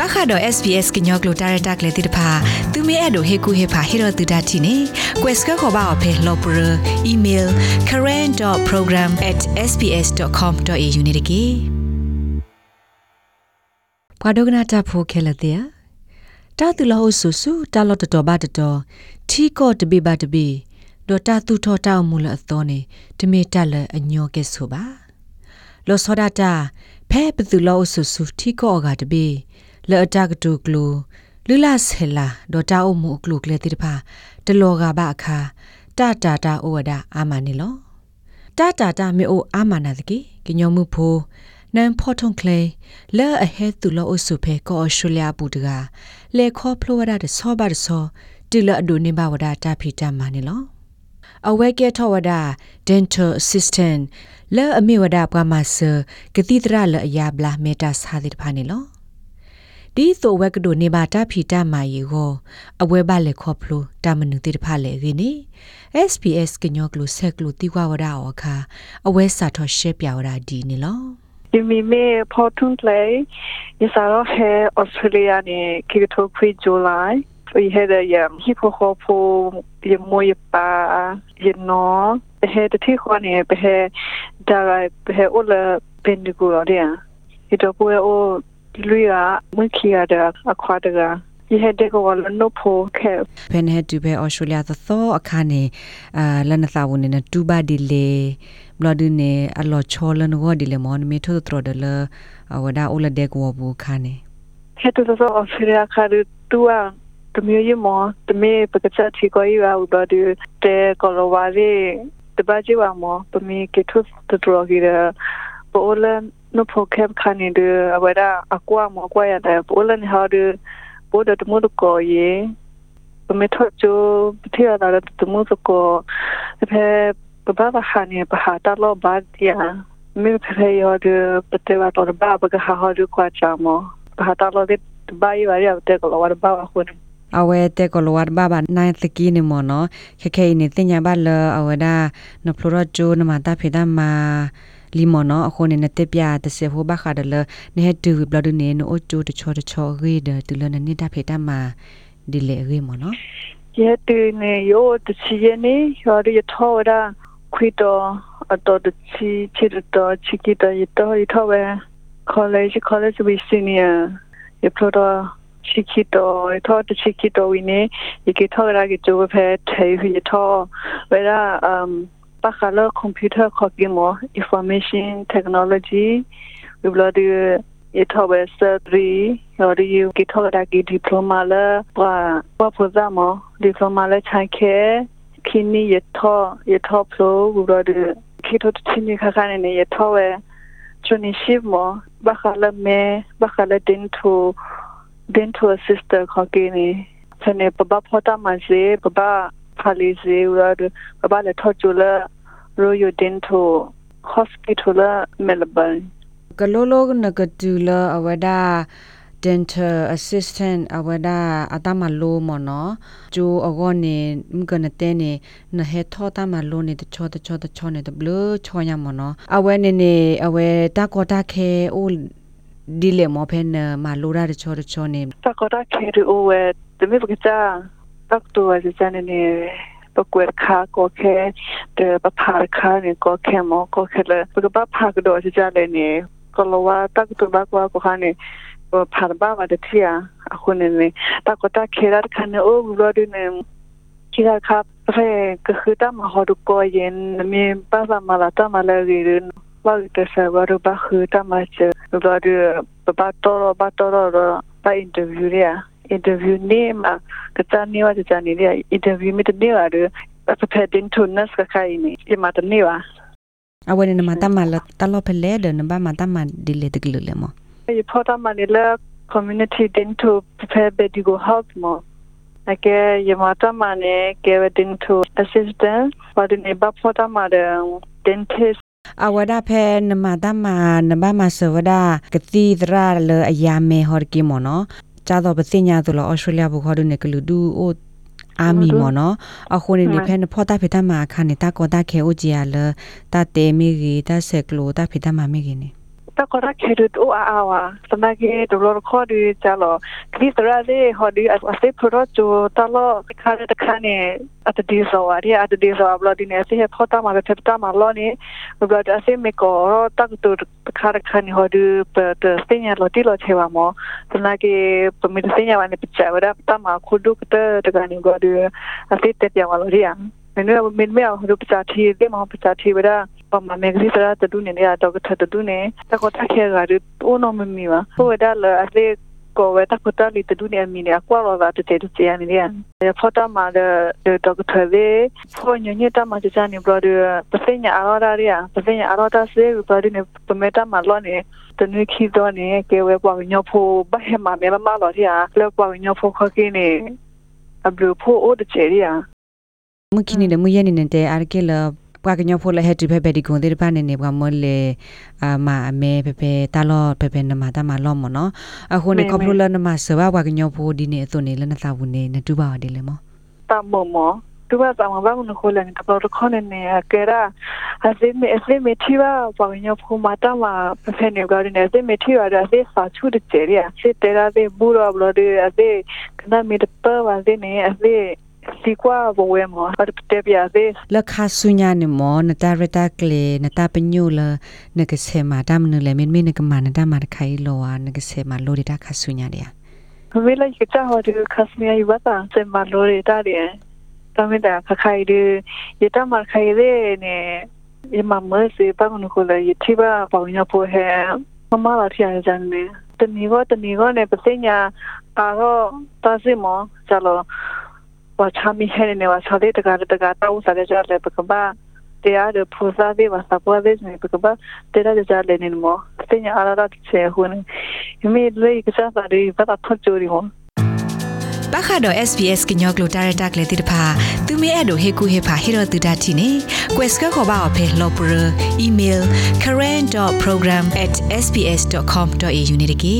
ပခါတော့ SPS ကညောကလိုတာရတာကလေးတိတဖာသူမဲအဲ့တို့ဟေကူဟေဖာဟေရတူဒတ်တီနေ quest ကခေါ်ပါအဖေလော်ပရ email current.program@sps.com.au နေတကေဘာဒိုဂနာတာဖိုခဲလတဲ့တာတူလောဆူဆူတာလော့တတော်ဘာတတော်ထီကော့တပိပါတပိဒေါ်တာသူထောတောက်မူလအသောနေတမေတက်လအညောကဲဆိုပါလောစောဒတာဖဲပသူလောဆူဆူထီကော့ကတပိ လောအတကတူကလူလူလာဆဲလာဒေါ်တာအုံမူကလူကလေတိတဖာတလောကဘာအခါတတာတာဩဝဒအာမနီလောတတာတာမေအိုအာမနာတကေကညောမှုဖိုးနန်ဖော်ထုံကလေလဲအဟဲသူလောအဆုဖဲကောအရှူလျာပူတကလေခေါဖလိုဝဒတဲ့ဆောပါတဲ့ဆောတီလအဒိုနေဘဝဒတာဖီတမနီလောအဝဲကဲထောဝဒ dental assistant လဲအမေဝဒပွားမဆကတိတရလအယာဘလာမေတာစာတိတဖာနီလော ဒီဆိုဝက်ကဒိုနေပါတာဖီတာမာယေကိုအဝဲပါလေခေါဖလိုတာမနုတိတဖာလေခင်းနေ SPS ကညောကလိုဆက်ကလိုတိကွာဝဒအောခါအဝဲစာထောရှေပြဝဒဒီနေလော I mi me potun play is aro he Australia ni kito pre July we had a um hip hop ye mo ye pa ye no he de thi khwa ni be he da be o la bendigo ro de ito po o လူရမခိရတဲ့အခါတကဒီဟက်တဲ့ကောလနိုဖိုခဲဖန်ဟက်တူပဲအော်စတြေးလျသသောအခါနေအာလနသာဝန်နေတူဘာဒီလေဘလဒူနေအလောချောလနဝဒီလေမွန်မီထိုထရဒလဝဒါအိုလဒက်ဝဘူခါနေဟက်တူသောအော်စတြေးလျခါတူအတမျိုးရမတမေပကချက်ချီကိုရဥဒဒူတဲကောလဝါရီတဘာကြီးဝမပမေကေထုတထရဂီရပေါ်လန် no program khani de awara akwa mo kwa ya da polan ha de bo de mo ko ye me tho cho thia da de mo ko phe ba ba ha ni ba ha ta lo ba dia me phe yo de pte wa to ba ba ga ha ha de kwa cha mo ba ta lo de ba yi wa ya de ko lo wa ba wa khu အဝဲတဲ့ကလောဝတ်ဘာဘာနိုင်သကီနေမနောခခဲနေတင်ညာဘလအဝဒါနဖလိုရဂျိုနမတာဖေဒမာ လီမနောအခုနေနတက်ပြတဆေဟိုဘခါဒလနေတူဘလဒနေနိုအချိုတချောတချောရေဒတူလနနေတာဖေတမဒီလေရေမနော ye tu ne yo de chi ye ne yo de tho da kwi to a to de chi chi de to chi ki to ye to ye tho we college college we senior ye pro to chi ki to ye tho de chi ki to we ne ye ki tho ra ki jo phe thai ye tho we da um Bachelor Computer Cogimo Information Technology we will do it over surgery or you get over the diploma la wa wa pozamo diploma la chanke kini ye tho ye tho pro we will do kito tini kha kane ne ye tho we traineeship mo Bachelor me Bachelor dental dental assistant khogini sene baba phota ma je baba phali je ura baba le tho chula Royal Dental Hospital Melbourne ကလိုလိုနကတူလာအဝဒါ dental assistant အဝဒါအတမလိုမနော်ဂျိုအဂောနေမကနတဲနေနဟေထောတမလိုနေတချောတချောတချောနေတဘလချောရမနော်အဝဲနေနေအဝဲတကောတခဲအိုဒီလေမောဖဲ နမလိုရတချောတချောနေတကောတခဲဒီအိုဝဲတမေပကတာတက်တူဝဲစနေနေปกวดคาก็แค่เดปพาคาเนี่ยก็แค่มอก็แค่เลยปกปพากดอจะจะเลยเนี่ยก็รู้ว่าตักตัวบ้ากว่าก็คันเนี่ยผ่านบ้ามาเดียอะคนเนี่ยตาก็ตาเครัดคันเนี่ยโอ้รอดูเนี่ยคิดครับเพ่ก็คือตั้งมาหอดูกอเย็นมีป้าสามาละตั้งมา interview နေ့မှာကတန်နေဝတန်နေလေ interview မိတဲ့နေဝရပပတင်ထုန်နစကခိုင်းနေဒီမှာတနေဝအဝနေနမတမလတလဖလေဒနဘမတမဒီလေတကလလေမဒီပေါ်တမနေလေ community dental prepare bedigo health more ake yamata mane give dental assistance but in abapota made dentist အဝဒဖဲနမတမနဘမဆဝဒကတိဒရာလအယာမေဟော်ကီမောနော ကြတော့ပစညာဆိုတော့ဩစတြေးလျဘခေါ်တဲ့ကလူဒူအိုအာမီမနော်အခုနေနေဖဲနဖောတာဖေတာမာခါနေတာကောတာခဲအိုဂျီယာလတာတေမီဂီတာဆက်ကလိုတာဖေတာမာမီဂီနေ ta ko ra ke du o a a wa sa na ke do ro ko du cha lo ki sa ra de ho du a se pro jo ta lo ka re ta ka ne at di so wa ri at di so blo di ne se he phota ma te ta ma lo ni blo da se me ko ta tu ka ra ka ni ho du pe te se nya lo ti lo che wa mo sa na ke pe mi se nya wa ne picha wa da ta ma khu du ka ta ka ni go du a se te pya wa lo ri ya မင်းတို့မင်းမြောက်တို့ပစာတီဒီမှာပစာတီဝရပမမေဂ ရီစရာတဒုနေရတော့ကထတဒုနေတကောတခဲကရအိုနိုမမီဝဟိုဒါလအလေကိုဝဲတကတလီတဒုနေမီနေကွာလောတာတေတူချာနေရဖောတာမာဒတော့ကထဝေဖောညညတမချာနေဘရဒပစညာအရောဒါရီယာပစညာအရောဒါစေဘရဒနေပမေတာမာလောနေတနွေခီတော့နေကေဝဲပွားညဖိုဘဟဲမာမဲမမလောရီယာလောပွားညဖိုခကင်းနေအဘလူဖိုအိုတချေရီယာ mu kini le mu yeni ne te arkela ပွားကညောဖိုလဲဟက်တီဖက်ဖက်ဒီကွန်တေတပနေနေပွားမောလေအာမအမဲဖက်ဖက်တာလော့ဖက်ဖက်နမတာမလော့မောနော်အခုနေကော်ပလိုလနမဆဘပွားကညောဖိုဒီနေအသွနေလနသဘူးနေနတူပါဝဒီလေမောတမောမောတူပါဆောင်ဘာမနခိုလန်တပတော်ခေါနေနေကဲရာအစိမေအစိမေတီပါပွားကညောဖိုမတာမဖက်ဖက်နေကြတယ်အစိမေတီပါရအစိစာချူတဲ့ကျရီအစိတဲရာတဲ့ဘူရောဘလိုဒီအစိကနမီတပဝါဒီနေအစိ စီကွာဘဝမောပတ်တဲ့ပြစေ la kha su nya ne mo na ta re ta kle na ta pe nyu la na ke se ma ta mnu le men me ne ka ma na ta ma ta khai lo wa na ke se ma lo de ta kha su nya de ya ဝေးလိုက်ကြဟောဒီခတ်မီယဝတာစမလိုရတာတယ်တမင်တာခခိုင်ဒီရတမခိုင်ရဲနေယမမစေပကနခိုလေယတိဘာပေါညဖိုဟဲမမလာထရကြနေတနီကတနီကနေပစညာအာတော့တသိမကျလော ဘာချမီဟဲနေဝါဆောတဲ့တကားတကားတောက်စားကြတယ်ပကဘာတရားရပူဇာဒေဝစပွားဒေနေပကဘာတရားကြတယ်နေမောစညာအရာတ်ချေခုန်မိလေကစားပါရီဘာသာထချိုရီဟောပခါတော့ SBS ကညောကလိုတာရတက်လေတိတဖာသူမဲအဲ့တို့ဟေကူဟေဖာဟေရတူဒတ်တီနေ quest ကခေါ်ပါအဖေလောပရ email current.program@sbs.com.au နေတကေ